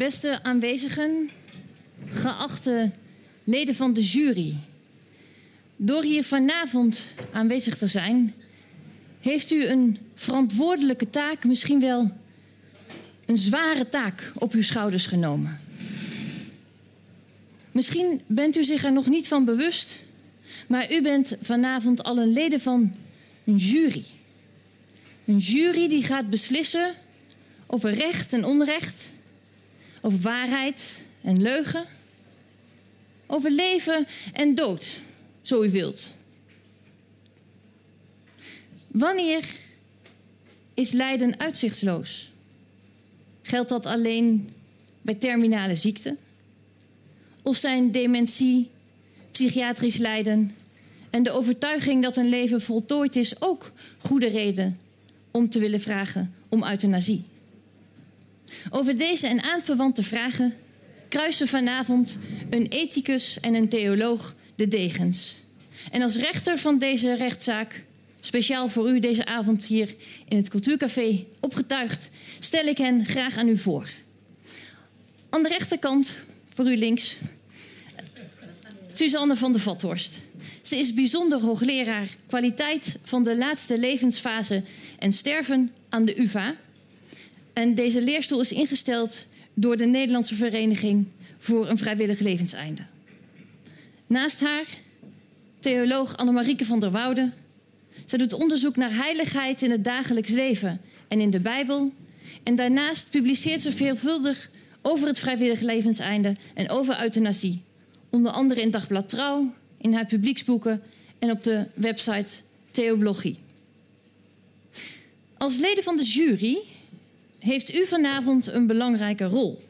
Beste aanwezigen, geachte leden van de jury. Door hier vanavond aanwezig te zijn, heeft u een verantwoordelijke taak, misschien wel een zware taak op uw schouders genomen. Misschien bent u zich er nog niet van bewust, maar u bent vanavond al een leden van een jury. Een jury die gaat beslissen over recht en onrecht, over waarheid en leugen, over leven en dood, zo u wilt. Wanneer is lijden uitzichtsloos? Geldt dat alleen bij terminale ziekte? Of zijn dementie, psychiatrisch lijden en de overtuiging dat een leven voltooid is ook goede reden om te willen vragen om euthanasie? Over deze en aanverwante vragen kruisen vanavond een ethicus en een theoloog de degens. En als rechter van deze rechtszaak, speciaal voor u deze avond hier in het Cultuurcafé opgetuigd, stel ik hen graag aan u voor. Aan de rechterkant, voor u links, Suzanne van der Vathorst. Ze is bijzonder hoogleraar kwaliteit van de laatste levensfase en sterven aan de UVA. En deze leerstoel is ingesteld door de Nederlandse Vereniging voor een Vrijwillig Levenseinde. Naast haar theoloog Annemarieke van der Woude. Zij doet onderzoek naar heiligheid in het dagelijks leven en in de Bijbel. En daarnaast publiceert ze veelvuldig over het vrijwillig levenseinde en over euthanasie. Onder andere in Dagblad Trouw, in haar publieksboeken en op de website Theoblogie. Als leden van de jury heeft u vanavond een belangrijke rol.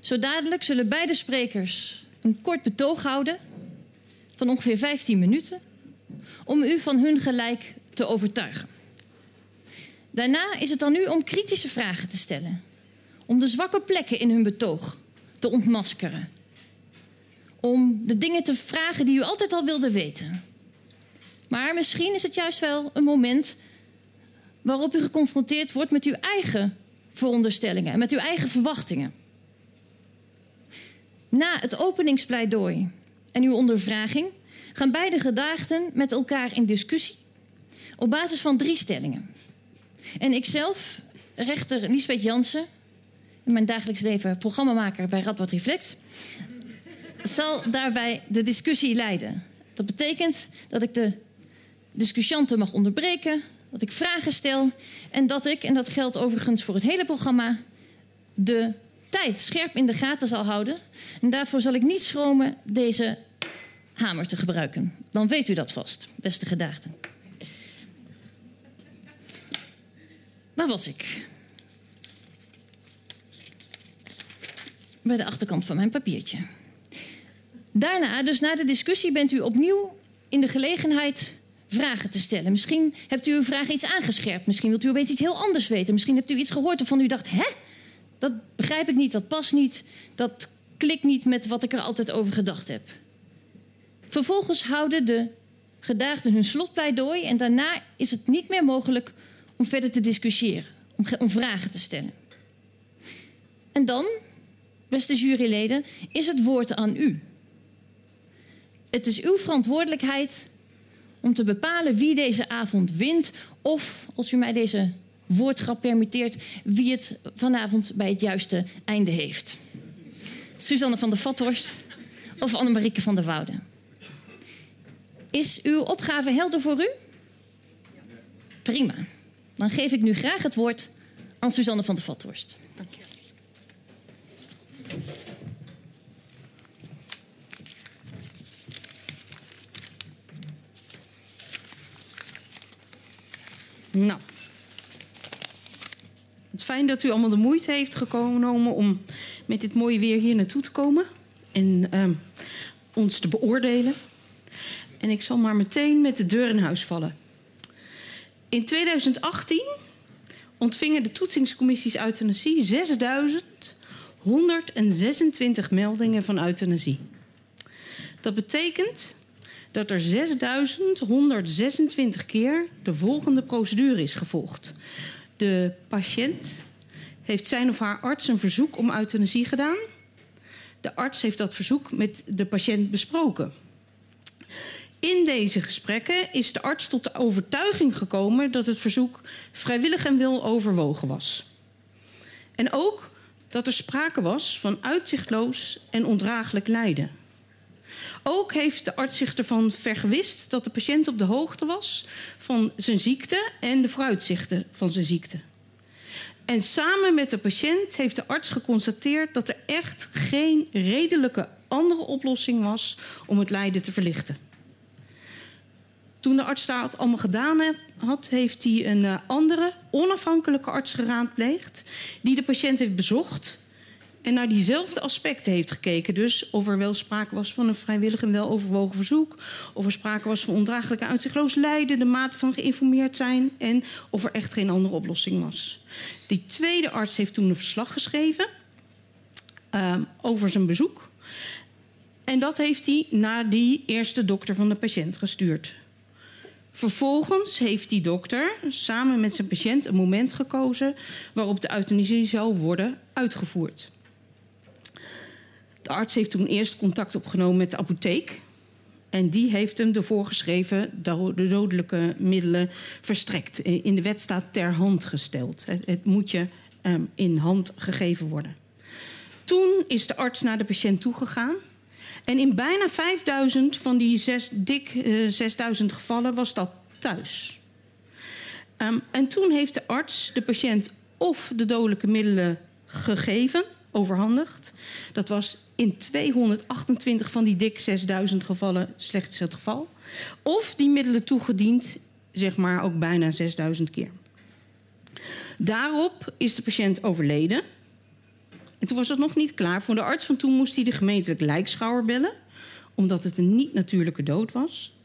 Zo dadelijk zullen beide sprekers een kort betoog houden van ongeveer 15 minuten om u van hun gelijk te overtuigen. Daarna is het aan u om kritische vragen te stellen, om de zwakke plekken in hun betoog te ontmaskeren, om de dingen te vragen die u altijd al wilde weten. Maar misschien is het juist wel een moment waarop u geconfronteerd wordt met uw eigen veronderstellingen en met uw eigen verwachtingen. Na het openingspleidooi en uw ondervraging gaan beide gedaagden met elkaar in discussie op basis van drie stellingen. En ikzelf, rechter Liesbeth Jansen, in mijn dagelijks leven programmamaker bij Radboud Reflect, zal daarbij de discussie leiden. Dat betekent dat ik de discussianten mag onderbreken, dat ik vragen stel en dat ik, en dat geldt overigens voor het hele programma, de tijd scherp in de gaten zal houden. En daarvoor zal ik niet schromen deze hamer te gebruiken. Dan weet u dat vast, beste gedaagden. Waar was ik? Bij de achterkant van mijn papiertje. Daarna, dus na de discussie, bent u opnieuw in de gelegenheid vragen te stellen. Misschien hebt u uw vraag iets aangescherpt. Misschien wilt u opeens iets heel anders weten. Misschien hebt u iets gehoord waarvan u dacht: hè? Dat begrijp ik niet, dat past niet, dat klikt niet met wat ik er altijd over gedacht heb. Vervolgens houden de gedaagden hun slotpleidooi en daarna is het niet meer mogelijk om verder te discussiëren, om, om vragen te stellen. En dan, beste juryleden, is het woord aan u. Het is uw verantwoordelijkheid om te bepalen wie deze avond wint of, als u mij deze woordgrap permitteert, wie het vanavond bij het juiste einde heeft. Suzanne van der Vathorst of Annemarieke van der Woude. Is uw opgave helder voor u? Prima. Dan geef ik nu graag het woord aan Suzanne van der Vathorst. Dank. Nou, het fijn dat u allemaal de moeite heeft genomen om met dit mooie weer hier naartoe te komen en uh, ons te beoordelen. En ik zal maar meteen met de deur in huis vallen. In 2018 ontvingen de toetsingscommissies euthanasie 6126 meldingen van euthanasie. Dat betekent dat er 6126 keer de volgende procedure is gevolgd. De patiënt heeft zijn of haar arts een verzoek om euthanasie gedaan. De arts heeft dat verzoek met de patiënt besproken. In deze gesprekken is de arts tot de overtuiging gekomen dat het verzoek vrijwillig en wil overwogen was. En ook dat er sprake was van uitzichtloos en ondraaglijk lijden. Ook heeft de arts zich ervan vergewist dat de patiënt op de hoogte was van zijn ziekte en de vooruitzichten van zijn ziekte. En samen met de patiënt heeft de arts geconstateerd dat er echt geen redelijke andere oplossing was om het lijden te verlichten. Toen de arts het allemaal gedaan had, heeft hij een eh, andere, onafhankelijke arts geraadpleegd, die de patiënt heeft bezocht en naar diezelfde aspecten heeft gekeken. Dus of er wel sprake was van een vrijwillig en wel overwogen verzoek, of er sprake was van ondraaglijke uitzichtloos lijden, de mate van geïnformeerd zijn en of er echt geen andere oplossing was. Die tweede arts heeft toen een verslag geschreven uh, over zijn bezoek. En dat heeft hij naar die eerste dokter van de patiënt gestuurd. Vervolgens heeft die dokter samen met zijn patiënt een moment gekozen waarop de euthanasie zou worden uitgevoerd. De arts heeft toen eerst contact opgenomen met de apotheek. En die heeft hem de voorgeschreven de dodelijke middelen verstrekt. In de wet staat ter hand gesteld. Het, moet je um, in hand gegeven worden. Toen is de arts naar de patiënt toegegaan. En in bijna 5000 van die zes, dik uh, eh, 6000 gevallen was dat thuis. Um, en toen heeft de arts de patiënt of de dodelijke middelen gegeven, overhandigd. Dat was in 228 van die dik 6000 gevallen slechts het geval. Of die middelen toegediend, zeg maar ook bijna 6000 keer. Daarop is de patiënt overleden. En toen was dat nog niet klaar. Voor de arts van toen moest hij de gemeentelijke lijkschouwer bellen, omdat het een niet-natuurlijke dood was.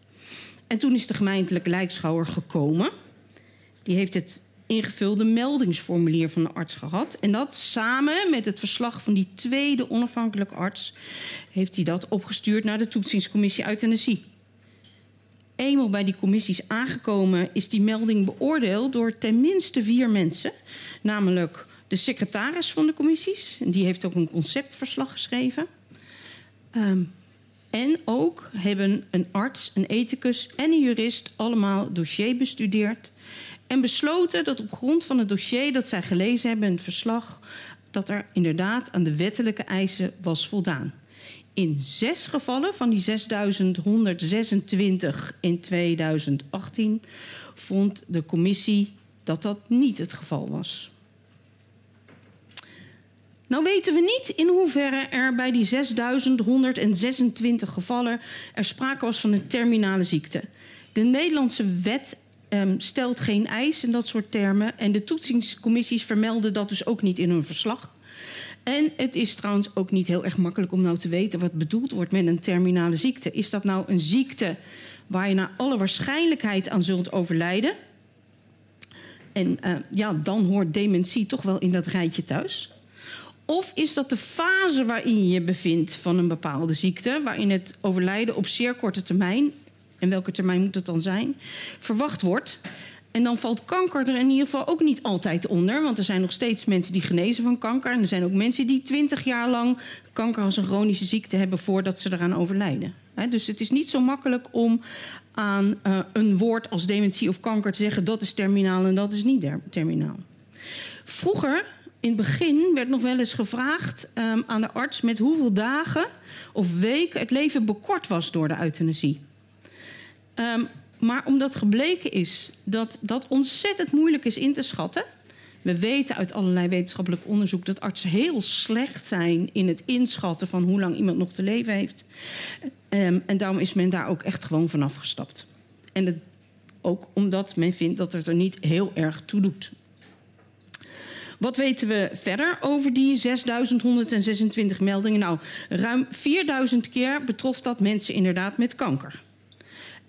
En toen is de gemeentelijke lijkschouwer gekomen. Die heeft het ingevulde meldingsformulier van de arts gehad. En dat samen met het verslag van die tweede onafhankelijke arts... heeft hij dat opgestuurd naar de toetsingscommissie euthanasie. Eenmaal bij die commissies aangekomen is die melding beoordeeld... door tenminste vier mensen. Namelijk de secretaris van de commissies. Die heeft ook een conceptverslag geschreven. Um, en ook hebben een arts, een ethicus en een jurist allemaal dossier bestudeerd en besloten dat op grond van het dossier dat zij gelezen hebben, het verslag, dat er inderdaad aan de wettelijke eisen was voldaan. In zes gevallen van die 6126 in 2018 vond de commissie dat dat niet het geval was. Nou weten we niet in hoeverre er bij die 6126 gevallen er sprake was van een terminale ziekte. De Nederlandse wet um, stelt geen eis in dat soort termen. En de toetsingscommissies vermelden dat dus ook niet in hun verslag. En het is trouwens ook niet heel erg makkelijk om nou te weten wat bedoeld wordt met een terminale ziekte. Is dat nou een ziekte waar je naar alle waarschijnlijkheid aan zult overlijden? En uh, ja, dan hoort dementie toch wel in dat rijtje thuis. Of is dat de fase waarin je je bevindt van een bepaalde ziekte, waarin het overlijden op zeer korte termijn en welke termijn moet het dan zijn, verwacht wordt. En dan valt kanker er in ieder geval ook niet altijd onder. Want er zijn nog steeds mensen die genezen van kanker. En er zijn ook mensen die twintig jaar lang kanker als een chronische ziekte hebben voordat ze eraan overlijden. dus het is niet zo makkelijk om aan uh, een woord als dementie of kanker te zeggen dat is terminaal en dat is niet terminaal. Vroeger, in het begin, werd nog wel eens gevraagd um, aan de arts met hoeveel dagen of weken het leven bekort was door de euthanasie. Um, maar omdat gebleken is dat dat ontzettend moeilijk is in te schatten. We weten uit allerlei wetenschappelijk onderzoek dat artsen heel slecht zijn in het inschatten van hoe lang iemand nog te leven heeft. Um, en daarom is men daar ook echt gewoon vanaf gestapt. En het, ook omdat men vindt dat het er niet heel erg toe doet. Wat weten we verder over die 6126 meldingen? Nou, ruim 4000 keer betrof dat mensen inderdaad met kanker.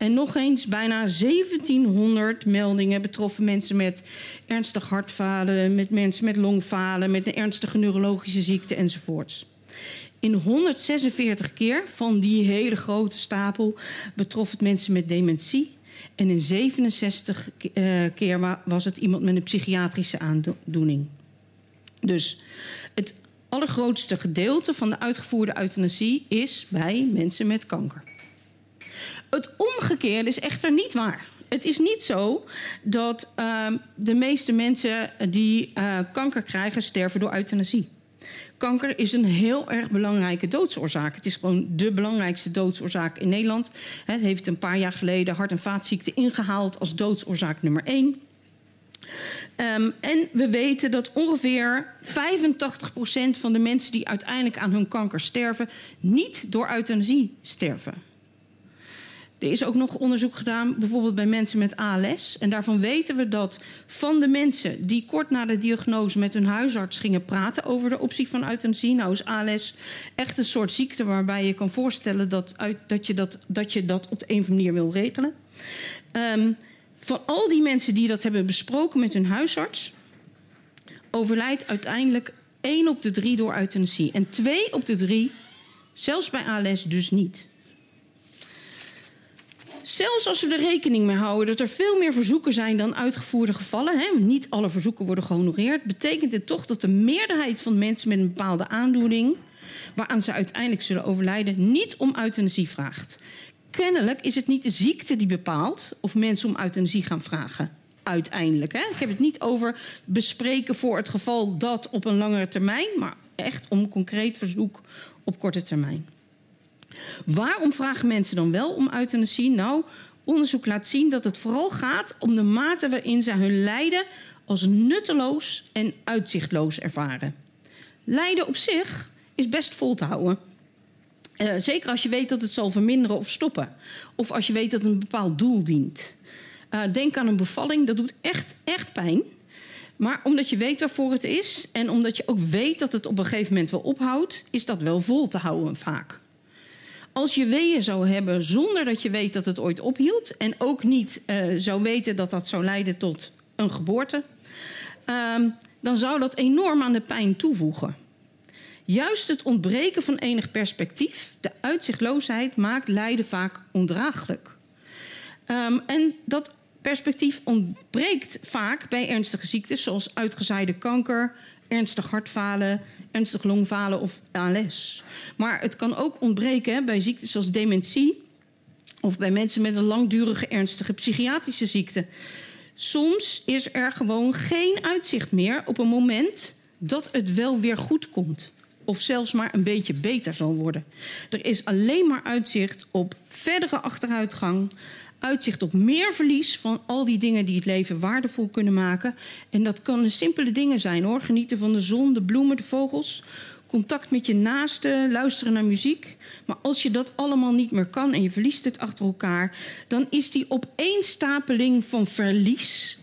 En nog eens bijna 1700 meldingen betroffen mensen met ernstig hartfalen, met mensen met longfalen, met een ernstige neurologische ziekte enzovoorts. In 146 keer van die hele grote stapel betrof het mensen met dementie. En in 67 uh, keer was het iemand met een psychiatrische aandoening. Dus het allergrootste gedeelte van de uitgevoerde euthanasie is bij mensen met kanker. Het omgekeerde is echter niet waar. Het is niet zo dat uh, de meeste mensen die uh, kanker krijgen sterven door euthanasie. Kanker is een heel erg belangrijke doodsoorzaak. Het is gewoon de belangrijkste doodsoorzaak in Nederland. Het heeft een paar jaar geleden hart- en vaatziekten ingehaald als doodsoorzaak nummer één. Um, en we weten dat ongeveer 85% van de mensen die uiteindelijk aan hun kanker sterven, niet door euthanasie sterven. Er is ook nog onderzoek gedaan, bijvoorbeeld bij mensen met ALS. En daarvan weten we dat van de mensen die kort na de diagnose met hun huisarts gingen praten over de optie van euthanasie. Nou is ALS echt een soort ziekte waarbij je kan voorstellen dat, uit, dat, je, dat, dat je dat op de een of andere manier wil regelen. Um, van al die mensen die dat hebben besproken met hun huisarts, overlijdt uiteindelijk één op de drie door euthanasie. En twee op de drie, zelfs bij ALS, dus niet. Zelfs als we er rekening mee houden dat er veel meer verzoeken zijn dan uitgevoerde gevallen, hè, niet alle verzoeken worden gehonoreerd, betekent het toch dat de meerderheid van mensen met een bepaalde aandoening, waaraan ze uiteindelijk zullen overlijden, niet om euthanasie vraagt. Kennelijk is het niet de ziekte die bepaalt of mensen om euthanasie gaan vragen. Uiteindelijk. Hè? Ik heb het niet over bespreken voor het geval dat op een langere termijn, maar echt om concreet verzoek op korte termijn. Waarom vragen mensen dan wel om euthanasie? Nou, onderzoek laat zien dat het vooral gaat om de mate waarin ze hun lijden als nutteloos en uitzichtloos ervaren. Lijden op zich is best vol te houden. Uh, zeker als je weet dat het zal verminderen of stoppen. Of als je weet dat het een bepaald doel dient. Uh, denk aan een bevalling, dat doet echt, echt pijn. Maar omdat je weet waarvoor het is en omdat je ook weet dat het op een gegeven moment wel ophoudt, is dat wel vol te houden vaak. Als je weeën zou hebben zonder dat je weet dat het ooit ophield en ook niet uh, zou weten dat dat zou leiden tot een geboorte, dan zou dat enorm aan de pijn toevoegen. Juist het ontbreken van enig perspectief, de uitzichtloosheid, maakt lijden vaak ondraaglijk. Um, en dat perspectief ontbreekt vaak bij ernstige ziektes zoals uitgezaaide kanker, ernstig hartfalen, ernstig longfalen of ALS. Maar het kan ook ontbreken bij ziektes zoals dementie of bij mensen met een langdurige ernstige psychiatrische ziekte. Soms is er gewoon geen uitzicht meer op een moment dat het wel weer goed komt of zelfs maar een beetje beter zal worden. Er is alleen maar uitzicht op verdere achteruitgang, uitzicht op meer verlies van al die dingen die het leven waardevol kunnen maken. En dat kunnen simpele dingen zijn hoor. Genieten van de zon, de bloemen, de vogels. Contact met je naasten, luisteren naar muziek. Maar als je dat allemaal niet meer kan en je verliest het achter elkaar, dan is die opeenstapeling van verlies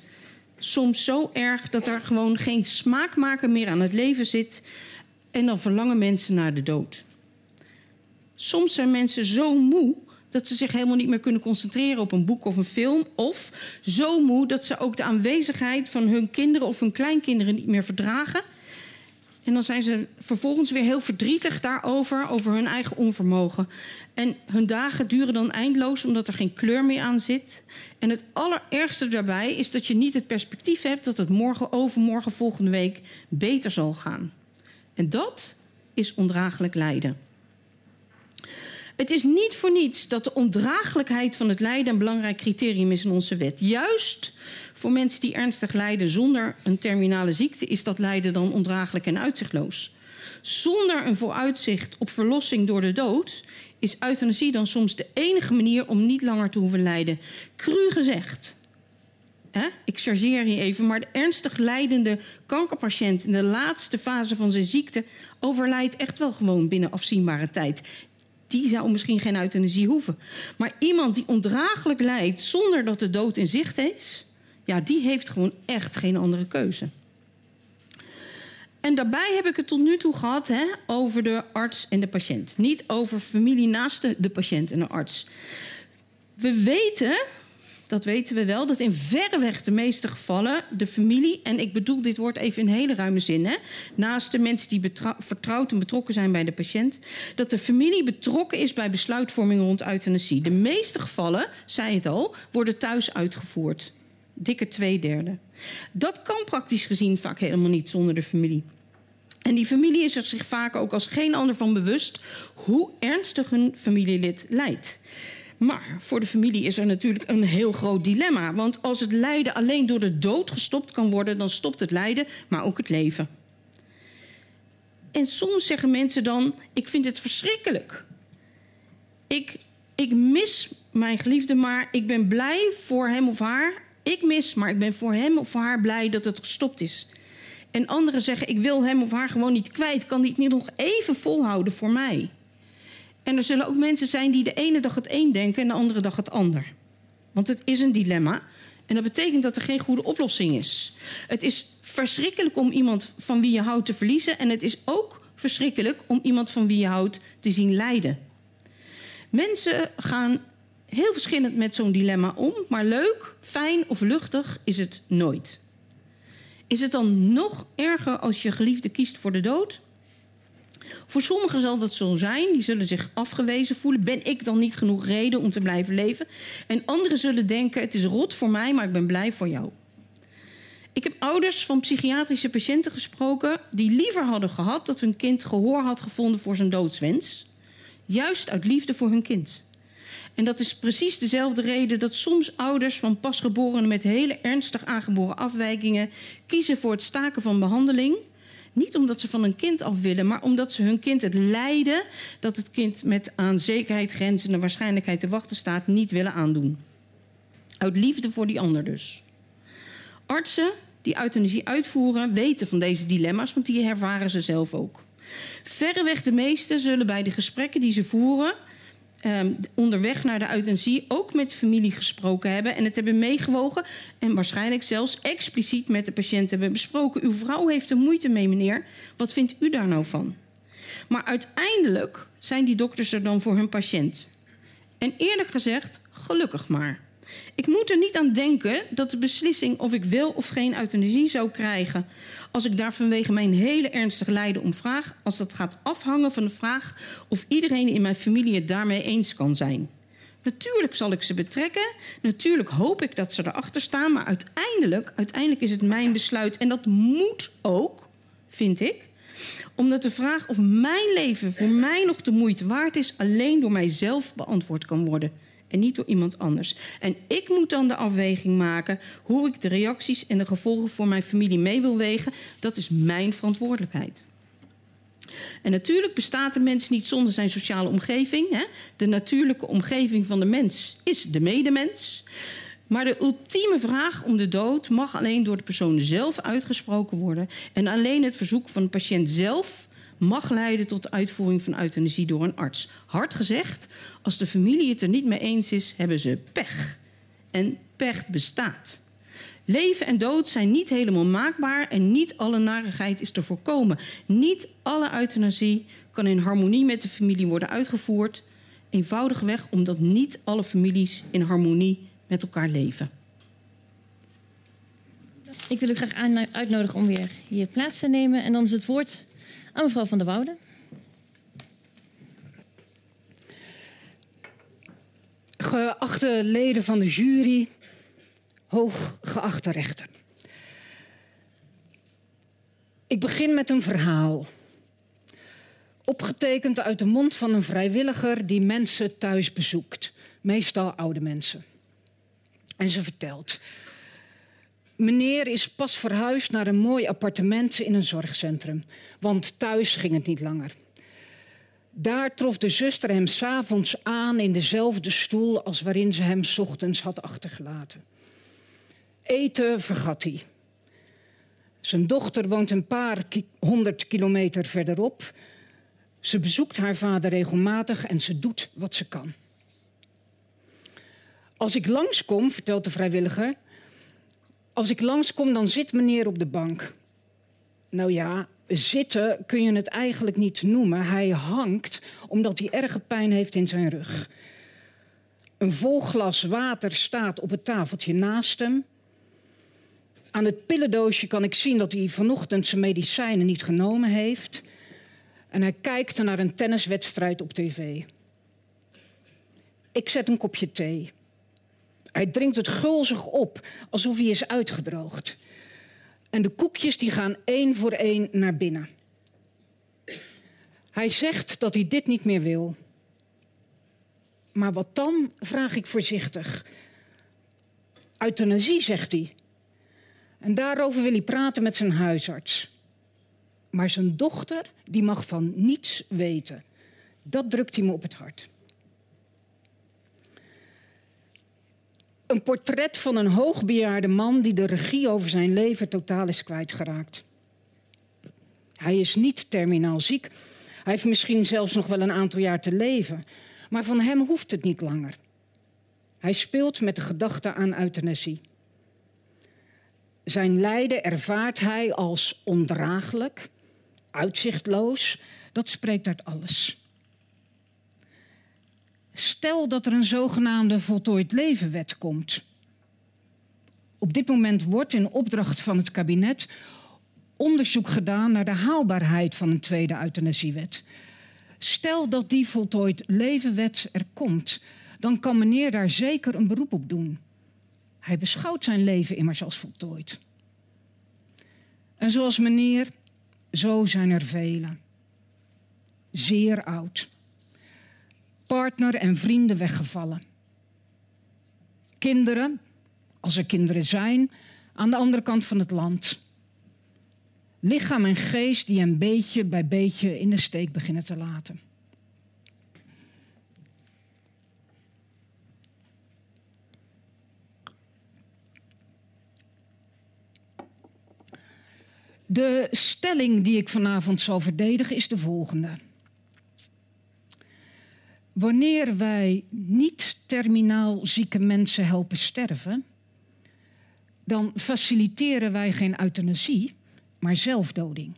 soms zo erg dat er gewoon geen smaakmaker meer aan het leven zit. En dan verlangen mensen naar de dood. Soms zijn mensen zo moe dat ze zich helemaal niet meer kunnen concentreren op een boek of een film. Of zo moe dat ze ook de aanwezigheid van hun kinderen of hun kleinkinderen niet meer verdragen. En dan zijn ze vervolgens weer heel verdrietig daarover, over hun eigen onvermogen. En hun dagen duren dan eindeloos omdat er geen kleur meer aan zit. En het allerergste daarbij is dat je niet het perspectief hebt dat het morgen, overmorgen, volgende week beter zal gaan. En dat is ondraaglijk lijden. Het is niet voor niets dat de ondraaglijkheid van het lijden een belangrijk criterium is in onze wet. Juist voor mensen die ernstig lijden zonder een terminale ziekte is dat lijden dan ondraaglijk en uitzichtloos. Zonder een vooruitzicht op verlossing door de dood is euthanasie dan soms de enige manier om niet langer te hoeven lijden. Cru gezegd, hè, ik chargeer hier even, maar de ernstig lijdende kankerpatiënt in de laatste fase van zijn ziekte overlijdt echt wel gewoon binnen afzienbare tijd. Die zou misschien geen euthanasie hoeven. Maar iemand die ondraaglijk lijdt zonder dat de dood in zicht is, ja, die heeft gewoon echt geen andere keuze. En daarbij heb ik het tot nu toe gehad hè, over de arts en de patiënt. Niet over familie naast de patiënt en de arts. We weten dat weten we wel, dat in verreweg de meeste gevallen de familie, en ik bedoel dit woord even in hele ruime zin, hè, naast de mensen die vertrouwd en betrokken zijn bij de patiënt, dat de familie betrokken is bij besluitvorming rond euthanasie. De meeste gevallen, zei het al, worden thuis uitgevoerd. Dikke twee derde. Dat kan praktisch gezien vaak helemaal niet zonder de familie. En die familie is er zich vaak ook als geen ander van bewust hoe ernstig hun familielid lijdt. Maar voor de familie is er natuurlijk een heel groot dilemma. Want als het lijden alleen door de dood gestopt kan worden, dan stopt het lijden, maar ook het leven. En soms zeggen mensen dan: Ik vind het verschrikkelijk. Ik, ik mis mijn geliefde, maar ik ben blij voor hem of haar. Ik mis, maar ik ben voor hem of haar blij dat het gestopt is. En anderen zeggen: Ik wil hem of haar gewoon niet kwijt. Kan die het niet nog even volhouden voor mij? En er zullen ook mensen zijn die de ene dag het een denken en de andere dag het ander. Want het is een dilemma. En dat betekent dat er geen goede oplossing is. Het is verschrikkelijk om iemand van wie je houdt te verliezen. En het is ook verschrikkelijk om iemand van wie je houdt te zien lijden. Mensen gaan heel verschillend met zo'n dilemma om. Maar leuk, fijn of luchtig is het nooit. Is het dan nog erger als je geliefde kiest voor de dood? Voor sommigen zal dat zo zijn. Die zullen zich afgewezen voelen. Ben ik dan niet genoeg reden om te blijven leven? En anderen zullen denken: het is rot voor mij, maar ik ben blij voor jou. Ik heb ouders van psychiatrische patiënten gesproken die liever hadden gehad dat hun kind gehoor had gevonden voor zijn doodswens. Juist uit liefde voor hun kind. En dat is precies dezelfde reden dat soms ouders van pasgeborenen met hele ernstig aangeboren afwijkingen kiezen voor het staken van behandeling niet omdat ze van een kind af willen, maar omdat ze hun kind het lijden dat het kind met aan zekerheid grenzende waarschijnlijkheid te wachten staat, niet willen aandoen. Uit liefde voor die ander dus. Artsen die euthanasie uitvoeren weten van deze dilemma's, want die ervaren ze zelf ook. Verreweg de meesten zullen bij de gesprekken die ze voeren um, onderweg naar de euthanasie ook met familie gesproken hebben en het hebben meegewogen en waarschijnlijk zelfs expliciet met de patiënt hebben besproken. Uw vrouw heeft er moeite mee, meneer. Wat vindt u daar nou van? Maar uiteindelijk zijn die dokters er dan voor hun patiënt. En eerlijk gezegd, gelukkig maar. Ik moet er niet aan denken dat de beslissing of ik wil of geen euthanasie zou krijgen, als ik daar vanwege mijn hele ernstige lijden om vraag, als dat gaat afhangen van de vraag of iedereen in mijn familie daarmee eens kan zijn. Natuurlijk zal ik ze betrekken. Natuurlijk hoop ik dat ze erachter staan. Maar uiteindelijk, uiteindelijk is het mijn besluit. En dat moet ook, vind ik. Omdat de vraag of mijn leven voor mij nog de moeite waard is, alleen door mijzelf beantwoord kan worden en niet door iemand anders. En ik moet dan de afweging maken hoe ik de reacties en de gevolgen voor mijn familie mee wil wegen. Dat is mijn verantwoordelijkheid. En natuurlijk bestaat de mens niet zonder zijn sociale omgeving. Hè? De natuurlijke omgeving van de mens is de medemens. Maar de ultieme vraag om de dood mag alleen door de persoon zelf uitgesproken worden. En alleen het verzoek van de patiënt zelf mag leiden tot de uitvoering van euthanasie door een arts. Hard gezegd, als de familie het er niet mee eens is, hebben ze pech. En pech bestaat. Leven en dood zijn niet helemaal maakbaar en niet alle narigheid is te voorkomen. Niet alle euthanasie kan in harmonie met de familie worden uitgevoerd. Eenvoudigweg omdat niet alle families in harmonie met elkaar leven. Ik wil u graag uitnodigen om weer hier plaats te nemen. En dan is het woord aan mevrouw van der Woude. Geachte leden van de jury, hooggeachte rechter. Ik begin met een verhaal. Opgetekend uit de mond van een vrijwilliger die mensen thuis bezoekt, meestal oude mensen. En ze vertelt Meneer is pas verhuisd naar een mooi appartement in een zorgcentrum, want thuis ging het niet langer. Daar trof de zuster hem s'avonds aan in dezelfde stoel als waarin ze hem ochtends had achtergelaten. Eten vergat hij. Zijn dochter woont een paar honderd kilometer verderop. Ze bezoekt haar vader regelmatig en ze doet wat ze kan. Als ik langskom, vertelt de vrijwilliger, als ik langskom, dan zit meneer op de bank. Nou ja, zitten kun je het eigenlijk niet noemen. Hij hangt omdat hij erge pijn heeft in zijn rug. Een vol glas water staat op het tafeltje naast hem. Aan het pillendoosje kan ik zien dat hij vanochtend zijn medicijnen niet genomen heeft. En hij kijkt naar een tenniswedstrijd op tv. Ik zet een kopje thee. Hij drinkt het gulzig op, alsof hij is uitgedroogd. En de koekjes die gaan één voor één naar binnen. Hij zegt dat hij dit niet meer wil. Maar wat dan, vraag ik voorzichtig. Euthanasie, zegt hij. En daarover wil hij praten met zijn huisarts. Maar zijn dochter, die mag van niets weten. Dat drukt hij me op het hart. Een portret van een hoogbejaarde man die de regie over zijn leven totaal is kwijtgeraakt. Hij is niet terminaal ziek. Hij heeft misschien zelfs nog wel een aantal jaar te leven. Maar van hem hoeft het niet langer. Hij speelt met de gedachte aan euthanasie. Zijn lijden ervaart hij als ondraaglijk, uitzichtloos. Dat spreekt uit alles. Stel dat er een zogenaamde voltooid levenwet komt. Op dit moment wordt in opdracht van het kabinet onderzoek gedaan naar de haalbaarheid van een tweede euthanasiewet. Stel dat die voltooid levenwet er komt, dan kan meneer daar zeker een beroep op doen. Hij beschouwt zijn leven immers als voltooid. En zoals meneer, zo zijn er velen. Zeer oud. Partner en vrienden weggevallen. Kinderen, als er kinderen zijn, aan de andere kant van het land. Lichaam en geest die een beetje bij beetje in de steek beginnen te laten. De stelling die ik vanavond zal verdedigen is de volgende. Wanneer wij niet terminaal zieke mensen helpen sterven, dan faciliteren wij geen euthanasie, maar zelfdoding.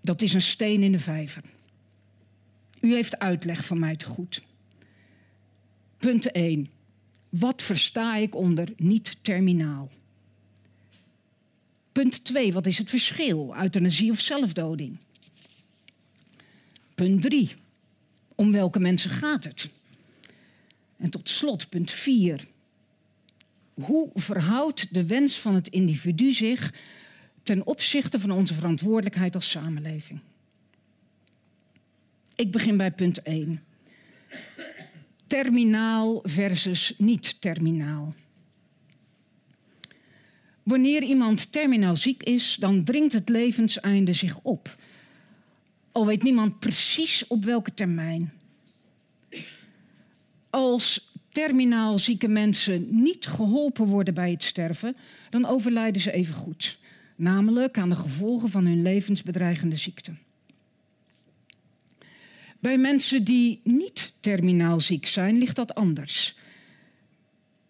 Dat is een steen in de vijver. U heeft uitleg van mij te goed. Punt 1. Wat versta ik onder niet terminaal? Punt 2. Wat is het verschil? Euthanasie of zelfdoding? Punt 3. Om welke mensen gaat het? En tot slot punt 4. Hoe verhoudt de wens van het individu zich ten opzichte van onze verantwoordelijkheid als samenleving? Ik begin bij punt 1. Terminaal versus niet terminaal. Wanneer iemand terminaal ziek is, dan dringt het levenseinde zich op. Al weet niemand precies op welke termijn. Als terminaal zieke mensen niet geholpen worden bij het sterven, dan overlijden ze even goed. Namelijk aan de gevolgen van hun levensbedreigende ziekte. Bij mensen die niet terminaal ziek zijn, ligt dat anders.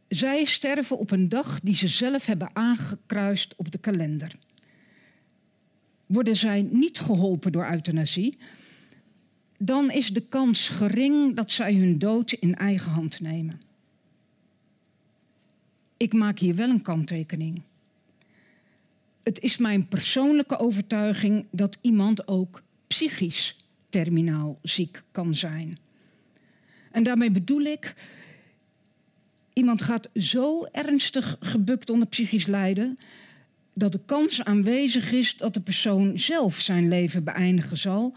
Zij sterven op een dag die ze zelf hebben aangekruist op de kalender. Worden zij niet geholpen door euthanasie, dan is de kans gering dat zij hun dood in eigen hand nemen. Ik maak hier wel een kanttekening. Het is mijn persoonlijke overtuiging dat iemand ook psychisch terminaal ziek kan zijn. En daarmee bedoel ik, iemand gaat zo ernstig gebukt onder psychisch lijden dat de kans aanwezig is dat de persoon zelf zijn leven beëindigen zal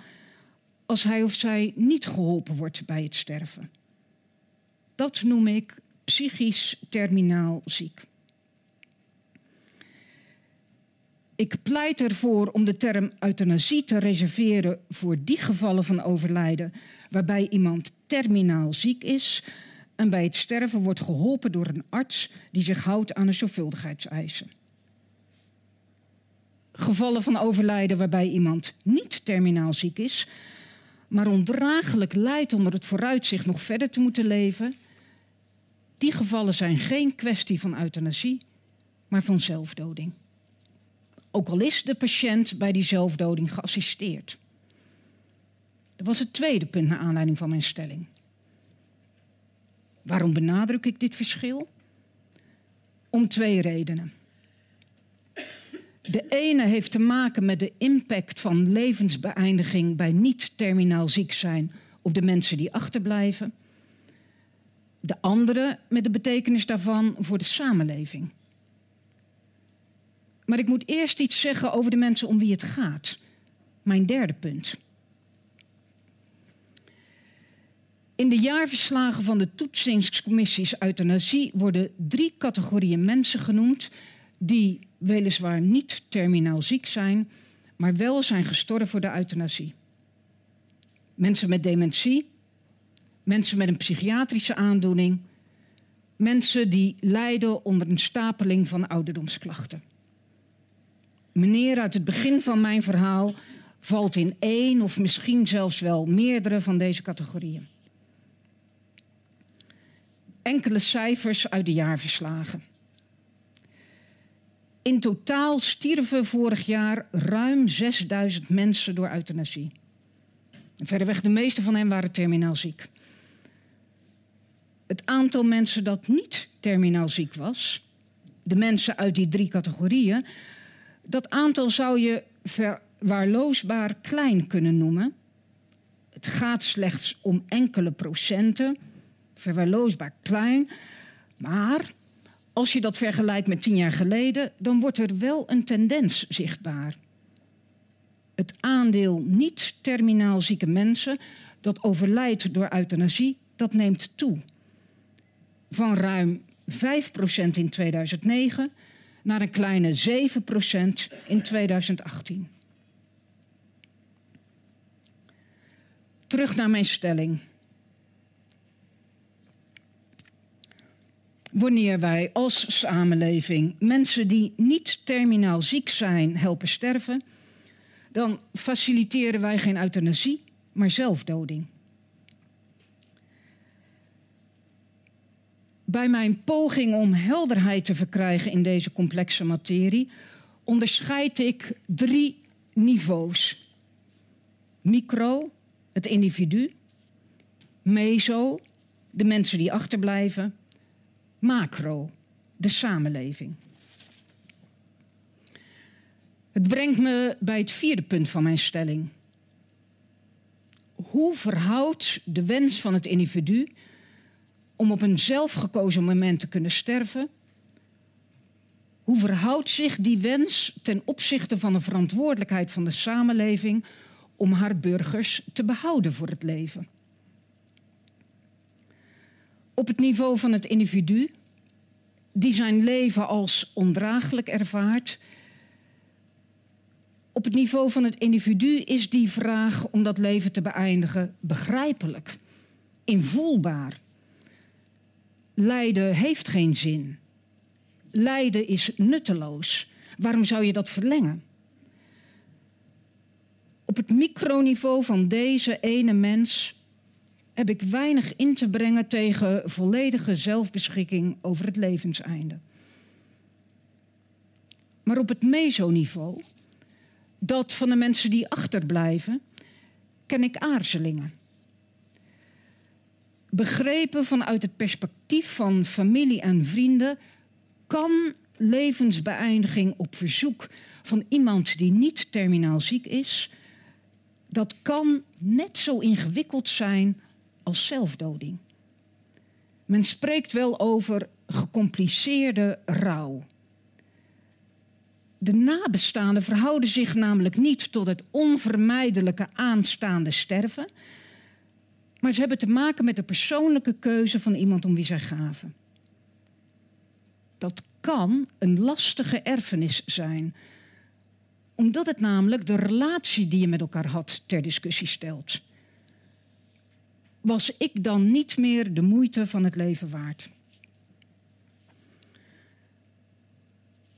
als hij of zij niet geholpen wordt bij het sterven. Dat noem ik psychisch terminaal ziek. Ik pleit ervoor om de term euthanasie te reserveren voor die gevallen van overlijden waarbij iemand terminaal ziek is en bij het sterven wordt geholpen door een arts die zich houdt aan de zorgvuldigheidseisen. Gevallen van overlijden waarbij iemand niet terminaal ziek is, maar ondraaglijk lijdt onder het vooruitzicht nog verder te moeten leven, die gevallen zijn geen kwestie van euthanasie, maar van zelfdoding. Ook al is de patiënt bij die zelfdoding geassisteerd. Dat was het tweede punt naar aanleiding van mijn stelling. Waarom benadruk ik dit verschil? Om twee redenen. De ene heeft te maken met de impact van levensbeëindiging bij niet-terminaal ziek zijn op de mensen die achterblijven. De andere met de betekenis daarvan voor de samenleving. Maar ik moet eerst iets zeggen over de mensen om wie het gaat. Mijn derde punt. In de jaarverslagen van de toetsingscommissies euthanasie worden drie categorieën mensen genoemd die weliswaar niet terminaal ziek zijn, maar wel zijn gestorven voor de euthanasie. Mensen met dementie, mensen met een psychiatrische aandoening, mensen die lijden onder een stapeling van ouderdomsklachten. Meneer uit het begin van mijn verhaal valt in één of misschien zelfs wel meerdere van deze categorieën. Enkele cijfers uit de jaarverslagen. In totaal stierven vorig jaar ruim 6000 mensen door euthanasie. verreweg de meeste van hen waren terminaal ziek. Het aantal mensen dat niet terminaal ziek was, de mensen uit die drie categorieën, dat aantal zou je verwaarloosbaar klein kunnen noemen. Het gaat slechts om enkele procenten, verwaarloosbaar klein. Maar als je dat vergelijkt met tien jaar geleden, dan wordt er wel een tendens zichtbaar. Het aandeel niet-terminaal zieke mensen dat overlijdt door euthanasie, dat neemt toe. Van ruim 5% in 2009 naar een kleine 7% in 2018. Terug naar mijn stelling. Wanneer wij als samenleving mensen die niet terminaal ziek zijn helpen sterven, dan faciliteren wij geen euthanasie, maar zelfdoding. Bij mijn poging om helderheid te verkrijgen in deze complexe materie onderscheid ik drie niveaus. Micro, het individu. Meso, de mensen die achterblijven. Macro, de samenleving. Het brengt me bij het vierde punt van mijn stelling. Hoe verhoudt de wens van het individu om op een zelfgekozen moment te kunnen sterven? Hoe verhoudt zich die wens ten opzichte van de verantwoordelijkheid van de samenleving om haar burgers te behouden voor het leven? Op het niveau van het individu, die zijn leven als ondraaglijk ervaart. Op het niveau van het individu is die vraag om dat leven te beëindigen begrijpelijk, invoelbaar. Lijden heeft geen zin. Lijden is nutteloos. Waarom zou je dat verlengen? Op het microniveau van deze ene mens heb ik weinig in te brengen tegen volledige zelfbeschikking over het levenseinde. Maar op het mesoniveau, dat van de mensen die achterblijven, ken ik aarzelingen begrepen vanuit het perspectief van familie en vrienden, kan levensbeëindiging op verzoek van iemand die niet terminaal ziek is, dat kan net zo ingewikkeld zijn als zelfdoding. Men spreekt wel over gecompliceerde rouw. De nabestaanden verhouden zich namelijk niet tot het onvermijdelijke aanstaande sterven, maar ze hebben te maken met de persoonlijke keuze van iemand om wie zij gaven. Dat kan een lastige erfenis zijn, omdat het namelijk de relatie die je met elkaar had ter discussie stelt. Was ik dan niet meer de moeite van het leven waard?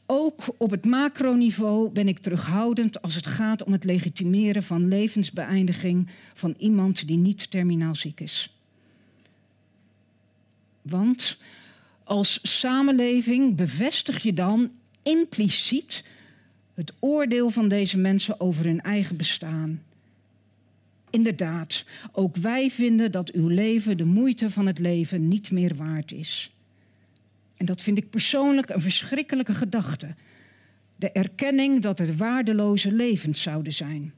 Ook op het macroniveau ben ik terughoudend als het gaat om het legitimeren van levensbeëindiging van iemand die niet terminaal ziek is. Want als samenleving bevestig je dan impliciet het oordeel van deze mensen over hun eigen bestaan. Inderdaad, ook wij vinden dat uw leven de moeite van het leven niet meer waard is. En dat vind ik persoonlijk een verschrikkelijke gedachte. De erkenning dat er waardeloze levens zouden zijn.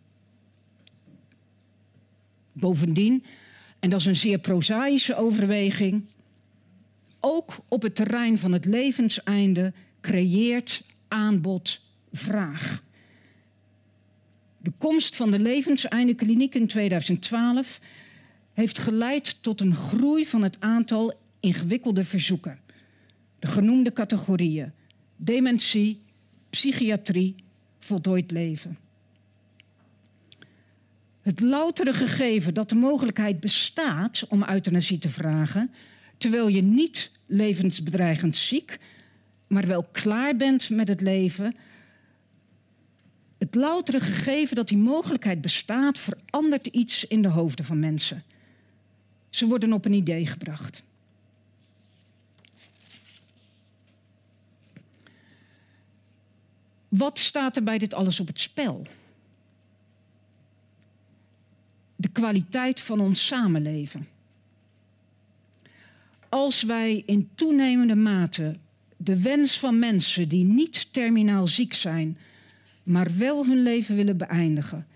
Bovendien, en dat is een zeer prozaïsche overweging, ook op het terrein van het levenseinde creëert aanbod vraag. De komst van de levenseindekliniek in 2012 heeft geleid tot een groei van het aantal ingewikkelde verzoeken. De genoemde categorieën: dementie, psychiatrie, voltooid leven. Het loutere gegeven dat de mogelijkheid bestaat om euthanasie te vragen, terwijl je niet levensbedreigend ziek, maar wel klaar bent met het leven. Het loutere gegeven dat die mogelijkheid bestaat, verandert iets in de hoofden van mensen. Ze worden op een idee gebracht. Wat staat er bij dit alles op het spel? De kwaliteit van ons samenleven. Als wij in toenemende mate de wens van mensen die niet terminaal ziek zijn, maar wel hun leven willen beëindigen,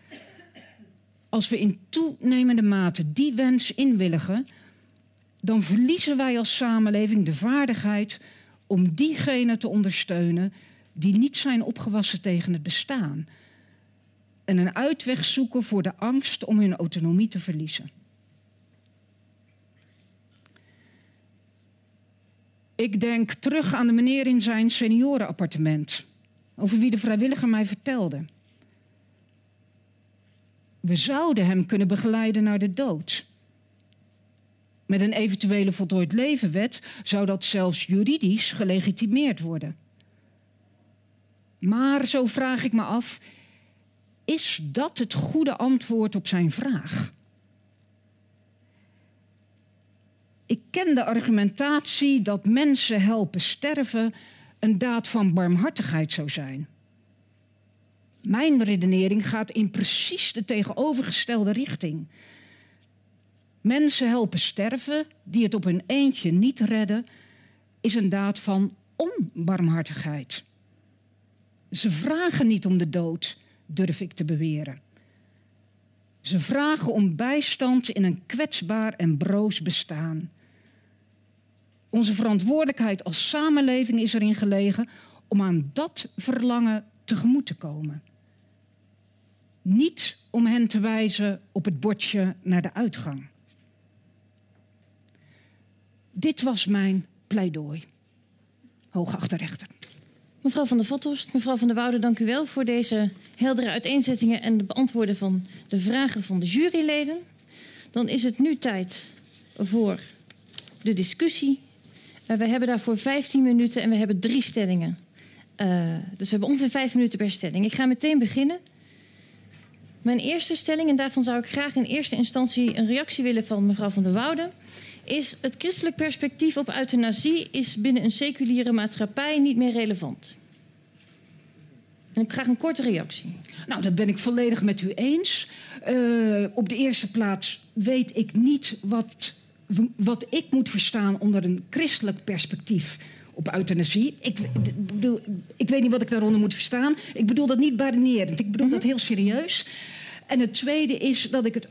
als we in toenemende mate die wens inwilligen, dan verliezen wij als samenleving de vaardigheid om diegenen te ondersteunen die niet zijn opgewassen tegen het bestaan en een uitweg zoeken voor de angst om hun autonomie te verliezen. Ik denk terug aan de meneer in zijn seniorenappartement, over wie de vrijwilliger mij vertelde. We zouden hem kunnen begeleiden naar de dood. Met een eventuele voltooid levenwet zou dat zelfs juridisch gelegitimeerd worden. Maar zo vraag ik me af, is dat het goede antwoord op zijn vraag? Ik ken de argumentatie dat mensen helpen sterven een daad van barmhartigheid zou zijn. Mijn redenering gaat in precies de tegenovergestelde richting. Mensen helpen sterven die het op hun eentje niet redden, is een daad van onbarmhartigheid. Ze vragen niet om de dood, durf ik te beweren. Ze vragen om bijstand in een kwetsbaar en broos bestaan. Onze verantwoordelijkheid als samenleving is erin gelegen om aan dat verlangen tegemoet te komen. Niet om hen te wijzen op het bordje naar de uitgang. Dit was mijn pleidooi. Hooggeachte rechter. Mevrouw van der Vathorst, mevrouw van der Woude, dank u wel voor deze heldere uiteenzettingen en de beantwoorden van de vragen van de juryleden. Dan is het nu tijd voor de discussie. Uh, we hebben daarvoor 15 minuten en we hebben drie stellingen. Uh, dus we hebben ongeveer vijf minuten per stelling. Ik ga meteen beginnen. Mijn eerste stelling, en daarvan zou ik graag in eerste instantie een reactie willen van mevrouw van der Woude is het christelijk perspectief op euthanasie is binnen een seculiere maatschappij niet meer relevant. En ik graag een korte reactie. Nou, dat ben ik volledig met u eens. Uh, op de eerste plaats weet ik niet wat, wat ik moet verstaan onder een christelijk perspectief op euthanasie. Ik, bedoel, ik weet niet wat ik daaronder moet verstaan. Ik bedoel dat niet barinerend. Ik bedoel mm -hmm. dat heel serieus. En het tweede is dat ik het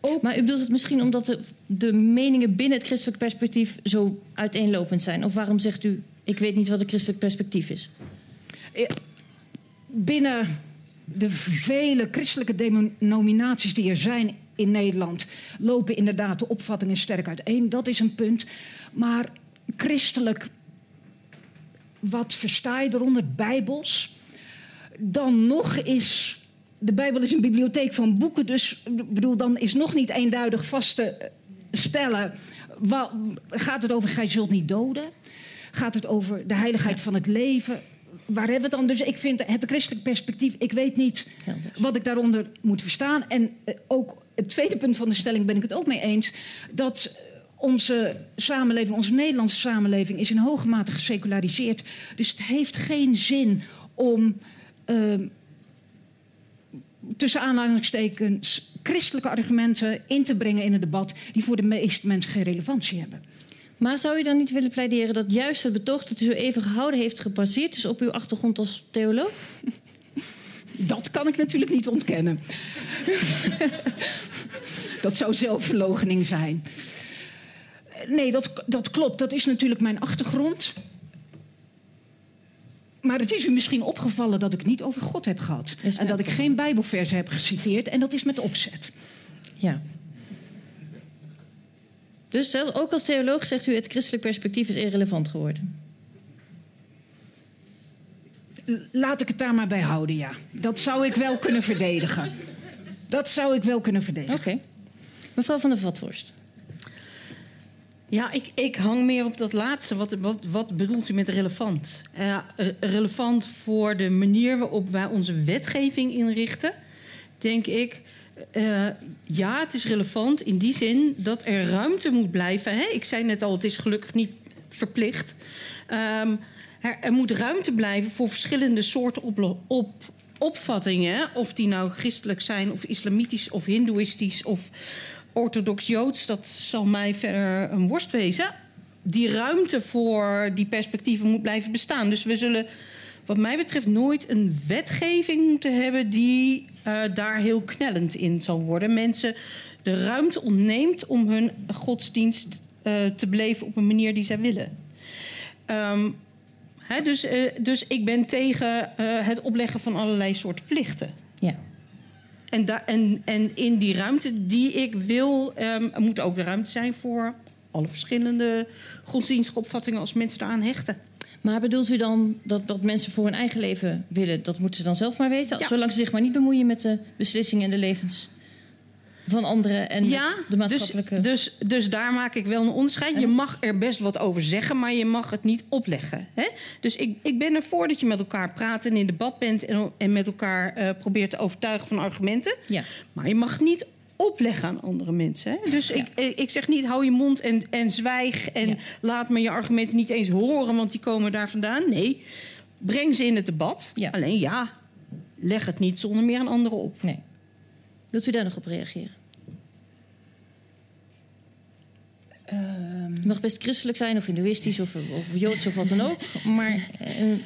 ook... Maar u bedoelt het misschien omdat de, de meningen binnen het christelijk perspectief zo uiteenlopend zijn? Of waarom zegt u, ik weet niet wat een christelijk perspectief is? Binnen de vele christelijke denominaties die er zijn in Nederland lopen inderdaad de opvattingen sterk uiteen. Dat is een punt. Maar christelijk, wat versta je eronder? Bijbels. Dan nog is de Bijbel is een bibliotheek van boeken, dus bedoel, dan is nog niet eenduidig vast te stellen. Wat, gaat het over gij zult niet doden? Gaat het over de heiligheid van het leven? Waar hebben we het dan? Dus ik vind het christelijk perspectief, ik weet niet wat ik daaronder moet verstaan. En eh, ook het tweede punt van de stelling ben ik het ook mee eens. Dat onze samenleving, onze Nederlandse samenleving, is in hoge mate geseculariseerd. Dus het heeft geen zin om. Uh, tussen aanhalingstekens christelijke argumenten in te brengen in het debat die voor de meeste mensen geen relevantie hebben. Maar zou u dan niet willen pleideren dat juist het betoog dat u zo even gehouden heeft gebaseerd is op uw achtergrond als theoloog? Dat kan ik natuurlijk niet ontkennen. dat zou zelfverloochening zijn. Nee, dat, dat klopt. Dat is natuurlijk mijn achtergrond. maar het is u misschien opgevallen dat ik niet over God heb gehad. En dat ik geen Bijbelversen heb geciteerd. En dat is met opzet. Ja. Dus zelfs ook als theoloog zegt u het christelijk perspectief is irrelevant geworden. Laat ik het daar maar bij houden, ja. Dat zou ik wel kunnen verdedigen. Dat zou ik wel kunnen verdedigen. Oké. Mevrouw van der Vathorst. Ja, ik, ik hang meer op dat laatste. Wat, wat, wat bedoelt u met relevant? Eh, eh, relevant voor de manier waarop wij onze wetgeving inrichten, denk ik. eh, ja, het is relevant in die zin dat er ruimte moet blijven. Hè? Ik zei net al, het is gelukkig niet verplicht. Ehm, er, moet ruimte blijven voor verschillende soorten op, opvattingen. Of die nou christelijk zijn, of islamitisch, of hindoeïstisch, of orthodox-joods. Dat zal mij verder een worst wezen. Die ruimte voor die perspectieven moet blijven bestaan. Dus we zullen, wat mij betreft, nooit een wetgeving moeten hebben die eh, daar heel knellend in zal worden. Mensen de ruimte ontneemt om hun godsdienst eh, te beleven op een manier die zij willen. Ehm, dus, eh, dus ik ben tegen eh, het opleggen van allerlei soorten plichten. Ja. En, da- en, en in die ruimte die ik wil, ehm, moet ook de ruimte zijn voor alle verschillende godsdienstige opvattingen als mensen daaraan hechten. Maar bedoelt u dan dat wat mensen voor hun eigen leven willen, dat moeten ze dan zelf maar weten? Ja. Zolang ze zich maar niet bemoeien met de beslissingen en de levens van anderen en ja, de maatschappelijke. dus, dus, dus daar maak ik wel een onderscheid. Je mag er best wat over zeggen, maar je mag het niet opleggen. Hè? Dus ik, ik ben ervoor dat je met elkaar praat en in debat bent en, en met elkaar eh, probeert te overtuigen van argumenten. Ja. Maar je mag niet opleggen aan andere mensen. Hè? Dus Ja. ik, ik ik zeg niet hou je mond en, en zwijg en Ja. laat me je argumenten niet eens horen, want die komen daar vandaan. Nee, breng ze in het debat. Alleen ja, leg het niet zonder meer aan anderen op. Nee. Wilt u daar nog op reageren? Ehm, Je mag best christelijk zijn of hindoeïstisch of, of joods of wat dan ook. Maar eh, eh,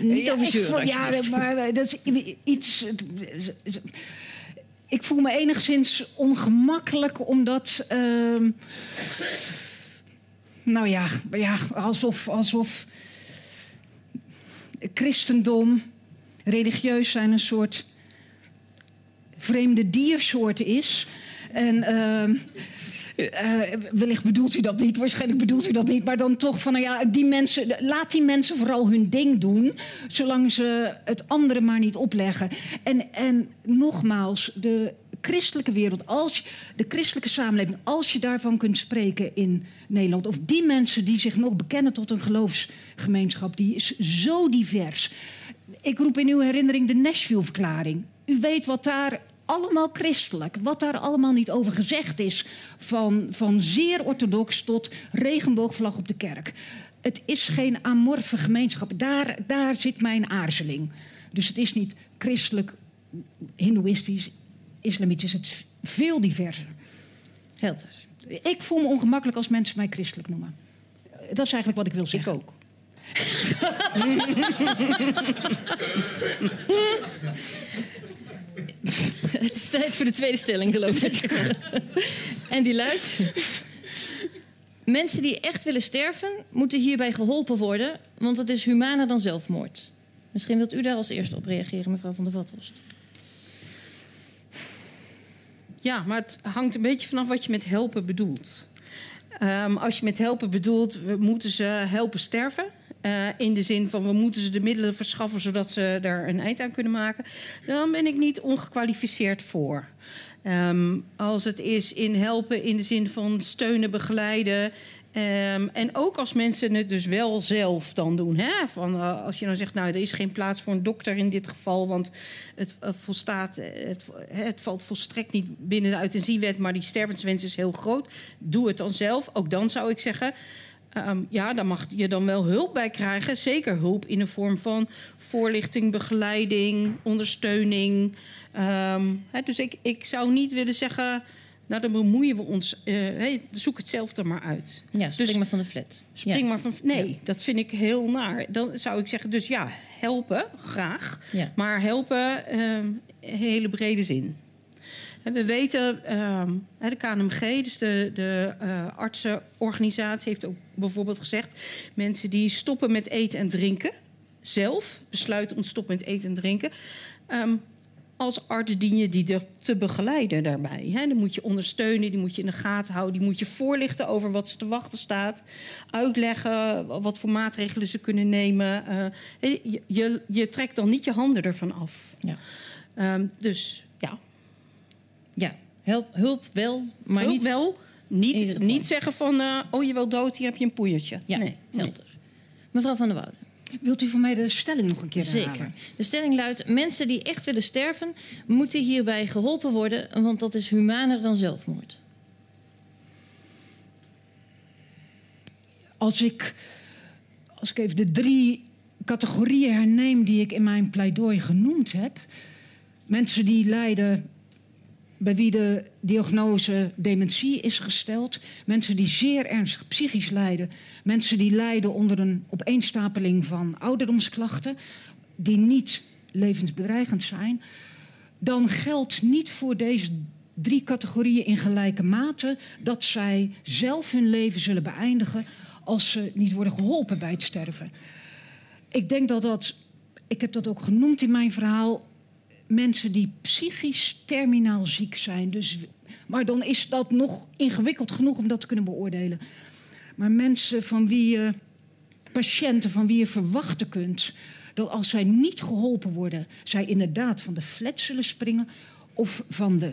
niet ja, over ik zeuren. voel- Ja, maar eh, dat is iets. Ik voel me enigszins ongemakkelijk omdat. ehm, nou ja, ja alsof, alsof christendom, religieus zijn een soort vreemde diersoort is. En ehm, eh, wellicht bedoelt u dat niet, waarschijnlijk bedoelt u dat niet, maar dan toch van, nou ja, die mensen, laat die mensen vooral hun ding doen, zolang ze het andere maar niet opleggen. En, en nogmaals, de christelijke wereld, als de christelijke samenleving, als je daarvan kunt spreken in Nederland, of die mensen die zich nog bekennen tot een geloofsgemeenschap, die is zo divers. Ik roep in uw herinnering de Nashville-verklaring. U weet wat daar allemaal christelijk, wat daar allemaal niet over gezegd is, van, van zeer orthodox tot regenboogvlag op de kerk. Het is geen amorfe gemeenschap. Daar, daar zit mijn aarzeling. Dus het is niet christelijk, hindoeïstisch, islamitisch. Het is veel diverser. Helters. Ik voel me ongemakkelijk als mensen mij christelijk noemen. Dat is eigenlijk wat ik wil zeggen. Ik ook. Het is tijd voor de tweede stelling, geloof ik. en die luidt... Mensen die echt willen sterven, moeten hierbij geholpen worden... want het is humaner dan zelfmoord. Misschien wilt u daar als eerste op reageren, mevrouw van der Vathorst. Ja, maar het hangt een beetje vanaf wat je met helpen bedoelt. Ehm, als je met helpen bedoelt, we moeten ze helpen sterven. Eh, in de zin van we moeten ze de middelen verschaffen zodat ze daar een eind aan kunnen maken. Dan ben ik niet ongekwalificeerd voor. Ehm, als het is in helpen in de zin van steunen, begeleiden. ehm, en ook als mensen het dus wel zelf dan doen. Hè? Van, eh, als je nou zegt, nou, er is geen plaats voor een dokter in dit geval, want het, eh, volstaat, het, het valt volstrekt niet binnen de euthanasiewet, maar die stervenswens is heel groot. Doe het dan zelf. Ook dan zou ik zeggen, ehm, ja, daar mag je dan wel hulp bij krijgen. Zeker hulp in de vorm van voorlichting, begeleiding, ondersteuning. Ehm, dus ik, ik zou niet willen zeggen, nou dan bemoeien we ons. hey, zoek het zelf maar uit. Ja, spring Dus- maar van de flat. Spring Ja. maar van. Nee, dat vind ik heel naar. Dan zou ik zeggen, dus ja, helpen, graag. Ja. Maar helpen, ehm, hele brede zin. We weten, ehm, de KNMG, dus de, de uh, artsenorganisatie, heeft ook bijvoorbeeld gezegd: mensen die stoppen met eten en drinken, zelf besluiten om te stoppen met eten en drinken. Um, als arts dien je die te begeleiden daarbij. He, dan moet je ondersteunen, die moet je in de gaten houden, die moet je voorlichten over wat ze te wachten staat, uitleggen wat voor maatregelen ze kunnen nemen. Uh, je, je, je, trekt dan niet je handen ervan af. Ja. Um, dus ja. Ja, hulp, hulp wel, maar hulp niet. wel. Niet, niet zeggen van, uh, oh je wil dood, hier heb je een poeiertje. Ja, nee, helder. Mevrouw van der Woude. Wilt u voor mij de stelling nog een keer Zeker. herhalen? De stelling luidt: mensen die echt willen sterven, moeten hierbij geholpen worden, want dat is humaner dan zelfmoord. Als ik, als ik even de drie categorieën herneem die ik in mijn pleidooi genoemd heb. Mensen die lijden bij wie de diagnose dementie is gesteld. Mensen die zeer ernstig psychisch lijden. Mensen die lijden onder een opeenstapeling van ouderdomsklachten. Die niet levensbedreigend zijn. Dan geldt niet voor deze drie categorieën in gelijke mate dat zij zelf hun leven zullen beëindigen als ze niet worden geholpen bij het sterven. Ik denk dat dat, ik heb dat ook genoemd in mijn verhaal, mensen die psychisch terminaal ziek zijn. Dus, maar dan is dat nog ingewikkeld genoeg om dat te kunnen beoordelen. Maar mensen van wie je, patiënten van wie je verwachten kunt dat als zij niet geholpen worden, zij inderdaad van de flat zullen springen of van de,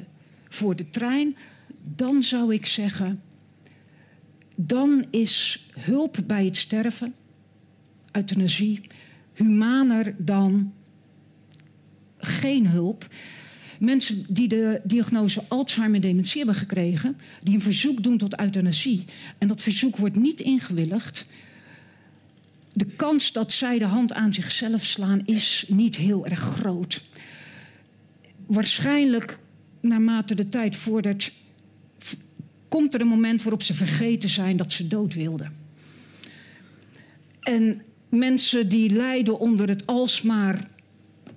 voor de trein, dan zou ik zeggen, dan is hulp bij het sterven, euthanasie, humaner dan geen hulp. Mensen die de diagnose Alzheimer-dementie hebben gekregen, die een verzoek doen tot euthanasie. En dat verzoek wordt niet ingewilligd. De kans dat zij de hand aan zichzelf slaan is niet heel erg groot. Waarschijnlijk, naarmate de tijd vordert, komt er een moment waarop ze vergeten zijn dat ze dood wilden. En mensen die lijden onder het alsmaar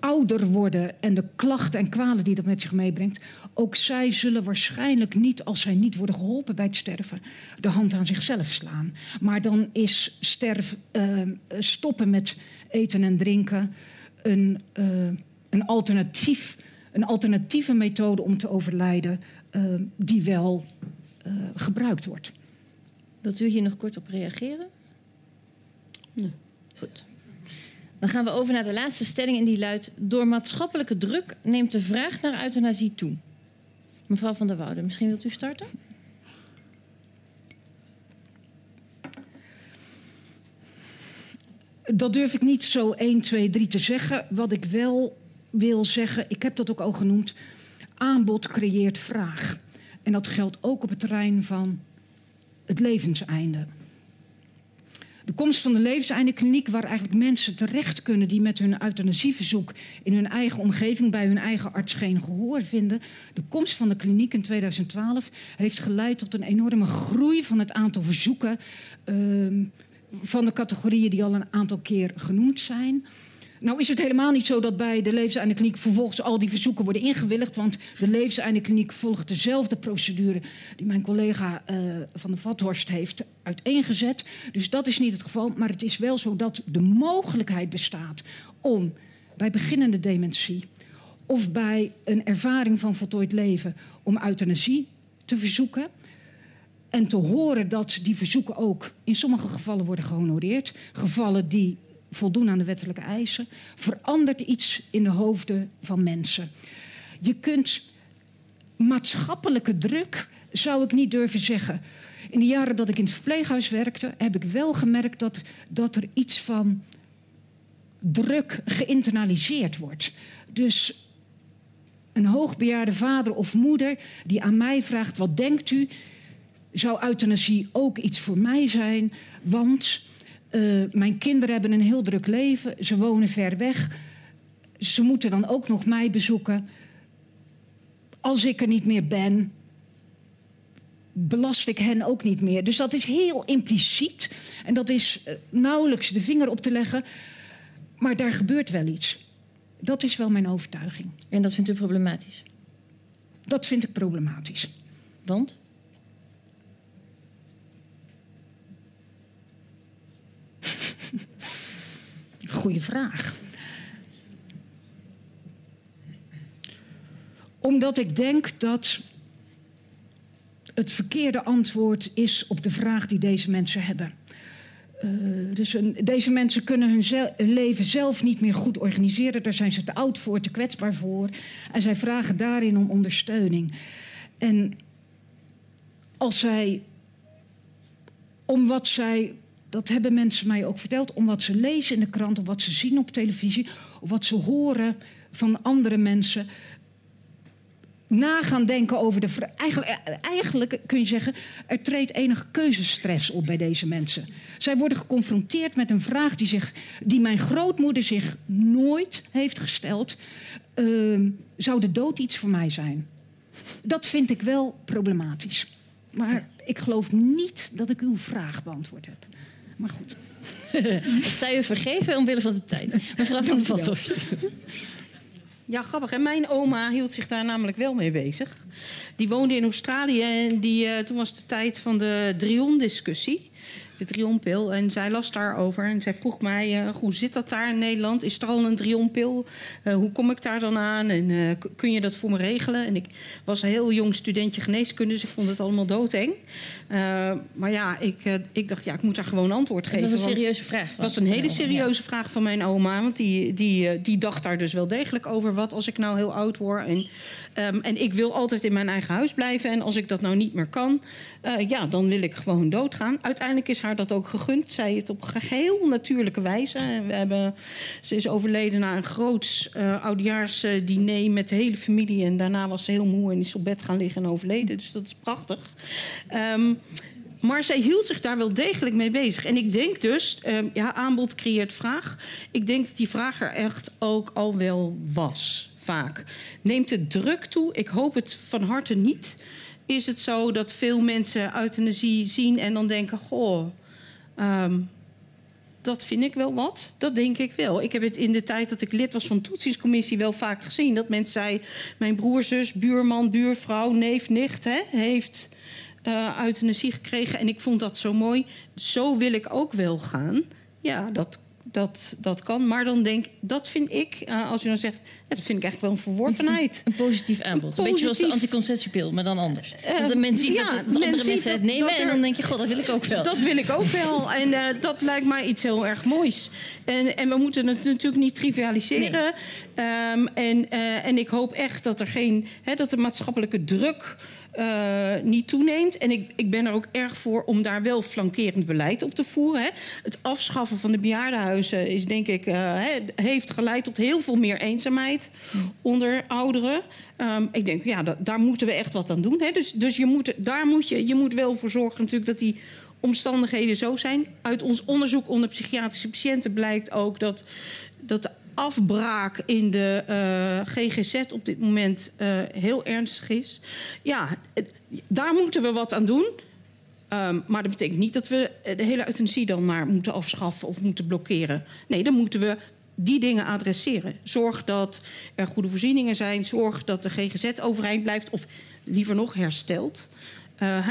ouder worden en de klachten en kwalen die dat met zich meebrengt, ook zij zullen waarschijnlijk niet, als zij niet worden geholpen bij het sterven, de hand aan zichzelf slaan. Maar dan is sterf, uh, stoppen met eten en drinken een, uh, een, alternatief, een alternatieve methode om te overlijden, uh, die wel gebruikt wordt. Wilt u hier nog kort op reageren? Nee. Goed. Dan gaan we over naar de laatste stelling en die luidt... door maatschappelijke druk neemt de vraag naar euthanasie toe. Mevrouw van der Woude, misschien wilt u starten? Dat durf ik niet zo 1, 2, 3 te zeggen. Wat ik wel wil zeggen, ik heb dat ook al genoemd... aanbod creëert vraag. En dat geldt ook op het terrein van het levenseinde. De komst van de levenseindekliniek, waar eigenlijk mensen terecht kunnen die met hun euthanasieverzoek in hun eigen omgeving bij hun eigen arts geen gehoor vinden. De komst van de kliniek in 2012 heeft geleid tot een enorme groei van het aantal verzoeken uh, van de categorieën die al een aantal keer genoemd zijn. Nou is het helemaal niet zo dat bij de levenseindekliniek vervolgens al die verzoeken worden ingewilligd. Want de levenseindekliniek volgt dezelfde procedure die mijn collega uh, van de Vathorst heeft uiteengezet. Dus dat is niet het geval. Maar het is wel zo dat de mogelijkheid bestaat om bij beginnende dementie of bij een ervaring van voltooid leven om euthanasie te verzoeken. En te horen dat die verzoeken ook in sommige gevallen worden gehonoreerd. Gevallen die voldoen aan de wettelijke eisen, verandert iets in de hoofden van mensen. Je kunt maatschappelijke druk, zou ik niet durven zeggen. In de jaren dat ik in het verpleeghuis werkte, heb ik wel gemerkt dat, dat er iets van druk geïnternaliseerd wordt. Dus een hoogbejaarde vader of moeder die aan mij vraagt: wat denkt u? Zou euthanasie ook iets voor mij zijn? Want uh, mijn kinderen hebben een heel druk leven. Ze wonen ver weg. Ze moeten dan ook nog mij bezoeken. Als ik er niet meer ben, belast ik hen ook niet meer. Dus dat is heel impliciet. En dat is uh, nauwelijks de vinger op te leggen. Maar daar gebeurt wel iets. Dat is wel mijn overtuiging. En dat vindt u problematisch? Dat vind ik problematisch. Want? Goeie vraag. Omdat ik denk dat het verkeerde antwoord is op de vraag die deze mensen hebben. Uh, dus deze mensen kunnen hun, hun, leven zelf niet meer goed organiseren. Daar zijn ze te oud voor, te kwetsbaar voor. En zij vragen daarin om ondersteuning. En als zij, om wat zij, dat hebben mensen mij ook verteld, om wat ze lezen in de krant, om wat ze zien op televisie, of wat ze horen van andere mensen, na gaan denken over de. Eigenlijk, eigenlijk kun je zeggen, er treedt enige keuzestress op bij deze mensen. Zij worden geconfronteerd met een vraag die, zich, die mijn grootmoeder zich nooit heeft gesteld: uh, zou de dood iets voor mij zijn? Dat vind ik wel problematisch. Maar ik geloof niet dat ik uw vraag beantwoord heb. Maar goed. Het zij u vergeven omwille van de tijd. Mevrouw van der Vathorst. Ja, grappig. En mijn oma hield zich daar namelijk wel mee bezig. Die woonde in Australië en die, uh, toen was de tijd van de Drion-discussie. De Drionpil. En zij las daarover. En zij vroeg mij, uh, hoe zit dat daar in Nederland? Is er al een Drionpil? Uh, hoe kom ik daar dan aan? En uh, kun je dat voor me regelen? En ik was een heel jong studentje geneeskunde, dus ik vond het allemaal doodeng. maar ja, ik, ik dacht, ja, ik moet daar gewoon antwoord geven. Dat was een serieuze vraag. Het was een hele serieuze ja. vraag van mijn oma. Want die, die, die dacht daar dus wel degelijk over. Wat als ik nou heel oud word? En, um, en ik wil altijd in mijn eigen huis blijven. En als ik dat nou niet meer kan, ja, dan wil ik gewoon doodgaan. Uiteindelijk is dat ook gegund. Zij het op geheel natuurlijke wijze. We hebben, ze is overleden na een groot uh, oudejaarsdiner met de hele familie. En daarna was ze heel moe en is op bed gaan liggen en overleden. Dus dat is prachtig. Um, maar zij hield zich daar wel degelijk mee bezig. En ik denk dus, um, ja, aanbod creëert vraag. Ik denk dat die vraag er echt ook al wel was, vaak. Neemt het druk toe? Ik hoop het van harte niet is het zo dat veel mensen euthanasie zien en dan denken: Goh, um, dat vind ik wel wat. Dat denk ik wel. Ik heb het in de tijd dat ik lid was van de toetsingscommissie wel vaak gezien. Dat mensen zeiden: Mijn broer, zus, buurman, buurvrouw, neef, nicht hè, heeft uh, euthanasie gekregen. En ik vond dat zo mooi. Zo wil ik ook wel gaan. Ja, dat dat, dat kan. Maar dan denk dat vind ik, uh, als u dan zegt, ja, dat vind ik eigenlijk wel een verworvenheid. Een positief aanbod. Een, beetje zoals de anticonceptiepil, maar dan anders. Uh, men ziet ja, dat de andere mensen het nemen er, en dan denk je, god, dat wil ik ook wel. Dat wil ik ook wel. En uh, dat lijkt mij iets heel erg moois. En, en we moeten het natuurlijk niet trivialiseren. Nee. Um, en, en ik hoop echt dat er geen, hè, dat de maatschappelijke druk uh, niet toeneemt. En ik, ik ben er ook erg voor om daar wel flankerend beleid op te voeren. Hè. Het afschaffen van de bejaardenhuizen is, denk ik, uh, heeft geleid tot heel veel meer eenzaamheid onder ouderen. Um, ik denk, ja, dat, daar moeten we echt wat aan doen. Hè. Dus, dus je, moet, daar moet je, je moet wel voor zorgen natuurlijk dat die omstandigheden zo zijn. Uit ons onderzoek onder psychiatrische patiënten blijkt ook dat, dat de afbraak in de uh, GGZ op dit moment uh, heel ernstig is. Ja, daar moeten we wat aan doen. Um, maar dat betekent niet dat we de hele euthanasie dan maar moeten afschaffen of moeten blokkeren. Nee, dan moeten we die dingen adresseren. Zorg dat er goede voorzieningen zijn. Zorg dat de GGZ overeind blijft of liever nog herstelt. Uh,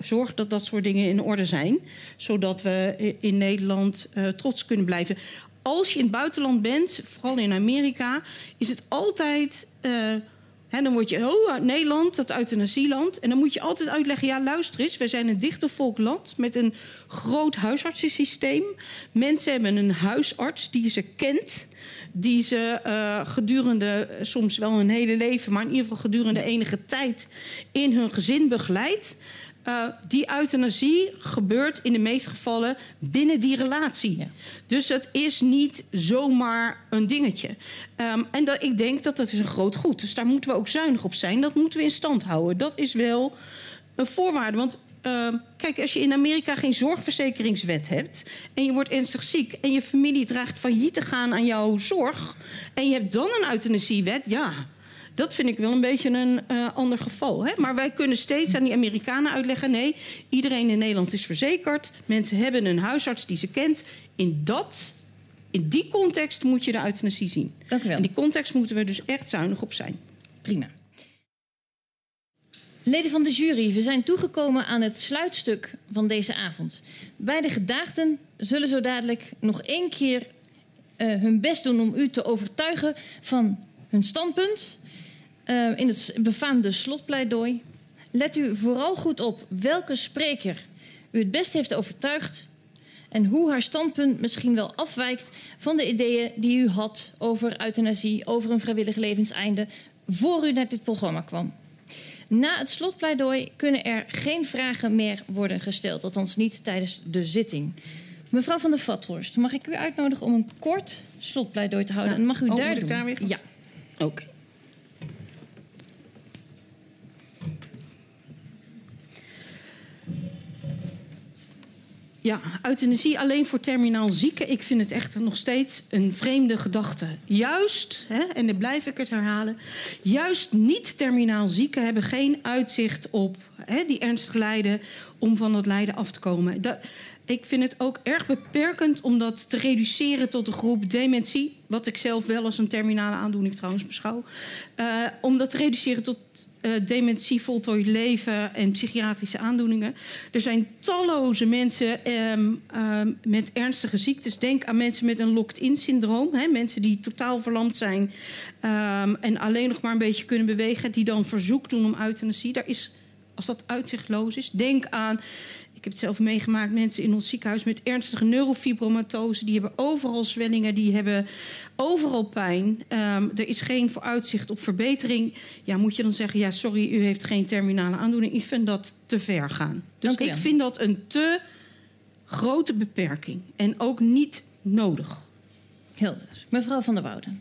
zorg dat dat soort dingen in orde zijn, zodat we in Nederland uh, trots kunnen blijven als je in het buitenland bent, vooral in Amerika, is het altijd. Uh, dan word je, oh, Nederland, dat euthanasieland. En dan moet je altijd uitleggen, ja, luister eens... wij zijn een dichtbevolkt land met een groot huisartsensysteem. Mensen hebben een huisarts die ze kent... die ze uh, gedurende, soms wel hun hele leven... maar in ieder geval gedurende enige tijd in hun gezin begeleidt. Uh, die euthanasie gebeurt in de meeste gevallen binnen die relatie. Ja. Dus het is niet zomaar een dingetje. Um, en dat, ik denk dat dat is een groot goed. Dus daar moeten we ook zuinig op zijn. Dat moeten we in stand houden. Dat is wel een voorwaarde. Want uh, kijk, als je in Amerika geen zorgverzekeringswet hebt... en je wordt ernstig ziek en je familie dreigt failliet te gaan aan jouw zorg... en je hebt dan een euthanasiewet, ja... Dat vind ik wel een beetje een uh, ander geval. Hè? Maar wij kunnen steeds aan die Amerikanen uitleggen: nee, iedereen in Nederland is verzekerd. Mensen hebben een huisarts die ze kent. In dat. In die context moet je de euthanasie zien. Dank u wel. In die context moeten we dus echt zuinig op zijn. Prima. Leden van de jury, we zijn toegekomen aan het sluitstuk van deze avond. Beide gedaagden zullen zo dadelijk nog één keer uh, hun best doen om u te overtuigen van hun standpunt uh, in het befaamde slotpleidooi. Let u vooral goed op welke spreker u het best heeft overtuigd en hoe haar standpunt misschien wel afwijkt van de ideeën die u had over euthanasie, over een vrijwillig levenseinde, voor u naar dit programma kwam. Na het slotpleidooi kunnen er geen vragen meer worden gesteld, althans niet tijdens de zitting. Mevrouw van der Vathorst, mag ik u uitnodigen om een kort slotpleidooi te houden? Ja. En mag u daar doen? daar weer? Ja. Oké. Okay. Ja, euthanasie alleen voor terminaal zieken. Ik vind het echt nog steeds een vreemde gedachte. Juist, hè, en dan blijf ik het herhalen... juist niet terminaal zieken hebben geen uitzicht op hè, die ernstig lijden... om van dat lijden af te komen. Dat, ik vind het ook erg beperkend om dat te reduceren tot de groep dementie... wat ik zelf wel als een terminale aandoening trouwens beschouw... Uh, om dat te reduceren tot dementie, voltooid leven en psychiatrische aandoeningen. Er zijn talloze mensen um, um, met ernstige ziektes. Denk aan mensen met een locked-in syndroom. Hè, mensen die totaal verlamd zijn um, en alleen nog maar een beetje kunnen bewegen. Die dan verzoek doen om euthanasie. Daar is, als dat uitzichtloos is, denk aan... Ik heb het zelf meegemaakt, mensen in ons ziekenhuis met ernstige neurofibromatose. Die hebben overal zwellingen, die hebben overal pijn. Um, er is geen vooruitzicht op verbetering. Ja, moet je dan zeggen, ja, sorry, u heeft geen terminale aandoening. Ik vind dat te ver gaan. Dus ik vind dat een te grote beperking. En ook niet nodig. Helder. Mevrouw van der Wouden.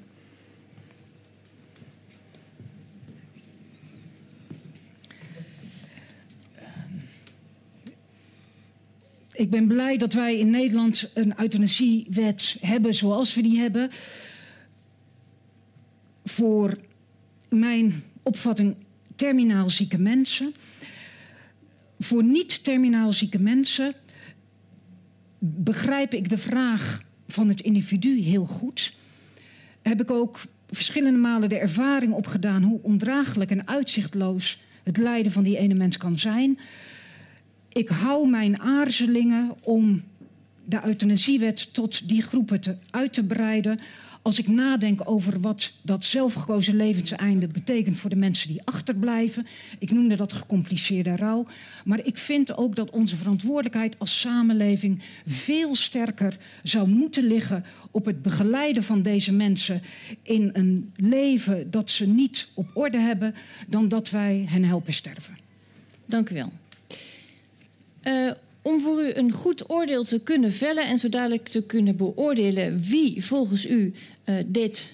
Ik ben blij dat wij in Nederland een euthanasiewet hebben zoals we die hebben. Voor mijn opvatting terminaal zieke mensen. Voor niet-terminaal zieke mensen begrijp ik de vraag van het individu heel goed. Heb ik ook verschillende malen de ervaring opgedaan hoe ondraaglijk en uitzichtloos het lijden van die ene mens kan zijn ik hou mijn aarzelingen om de euthanasiewet tot die groepen te, uit te breiden. Als ik nadenk over wat dat zelfgekozen levenseinde betekent voor de mensen die achterblijven. Ik noemde dat gecompliceerde rouw. Maar ik vind ook dat onze verantwoordelijkheid als samenleving veel sterker zou moeten liggen op het begeleiden van deze mensen in een leven dat ze niet op orde hebben, dan dat wij hen helpen sterven. Dank u wel. Uh, om voor u een goed oordeel te kunnen vellen en zo dadelijk te kunnen beoordelen wie volgens u uh, dit,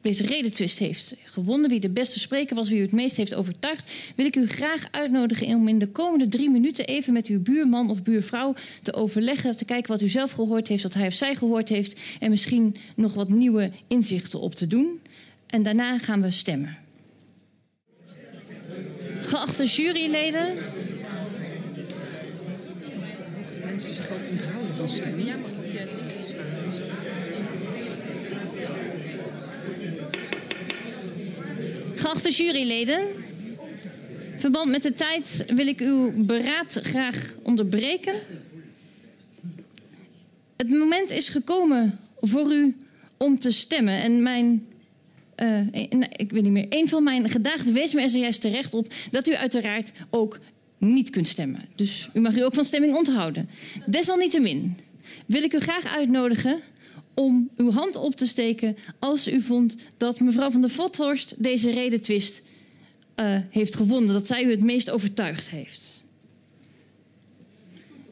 deze redetwist heeft gewonnen, wie de beste spreker was, wie u het meest heeft overtuigd, wil ik u graag uitnodigen om in de komende drie minuten even met uw buurman of buurvrouw te overleggen, te kijken wat u zelf gehoord heeft, wat hij of zij gehoord heeft en misschien nog wat nieuwe inzichten op te doen. En daarna gaan we stemmen. Geachte juryleden. Onthouden van maar Geachte juryleden, verband met de tijd wil ik uw beraad graag onderbreken. Het moment is gekomen voor u om te stemmen. En mijn, uh, ik weet niet meer, een van mijn gedaagden wees me er zojuist terecht op dat u uiteraard ook niet kunt stemmen. Dus u mag u ook van stemming onthouden. Desalniettemin wil ik u graag uitnodigen om uw hand op te steken als u vond dat mevrouw van der Vothorst deze redetwist uh, heeft gewonnen. Dat zij u het meest overtuigd heeft.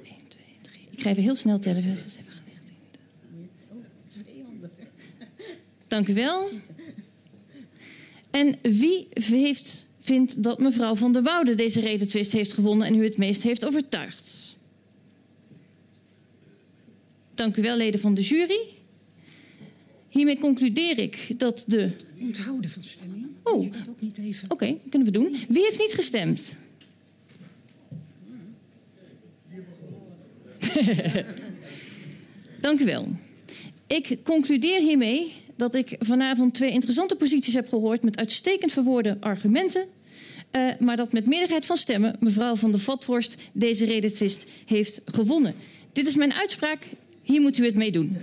1, 2, 3. Ik ga even heel snel tellen. Dank u wel. En wie heeft vindt dat mevrouw van der Woude deze redetwist heeft gewonnen en u het meest heeft overtuigd. Dank u wel, leden van de jury. Hiermee concludeer ik dat de. Onthouden van stemming. Oh, oké, okay, kunnen we doen. Wie heeft niet gestemd? Dank u wel. Ik concludeer hiermee dat ik vanavond twee interessante posities heb gehoord met uitstekend verwoorde argumenten. Uh, maar dat met meerderheid van stemmen mevrouw van der Vathorst deze redetwist heeft gewonnen. Dit is mijn uitspraak. Hier moet u het mee doen.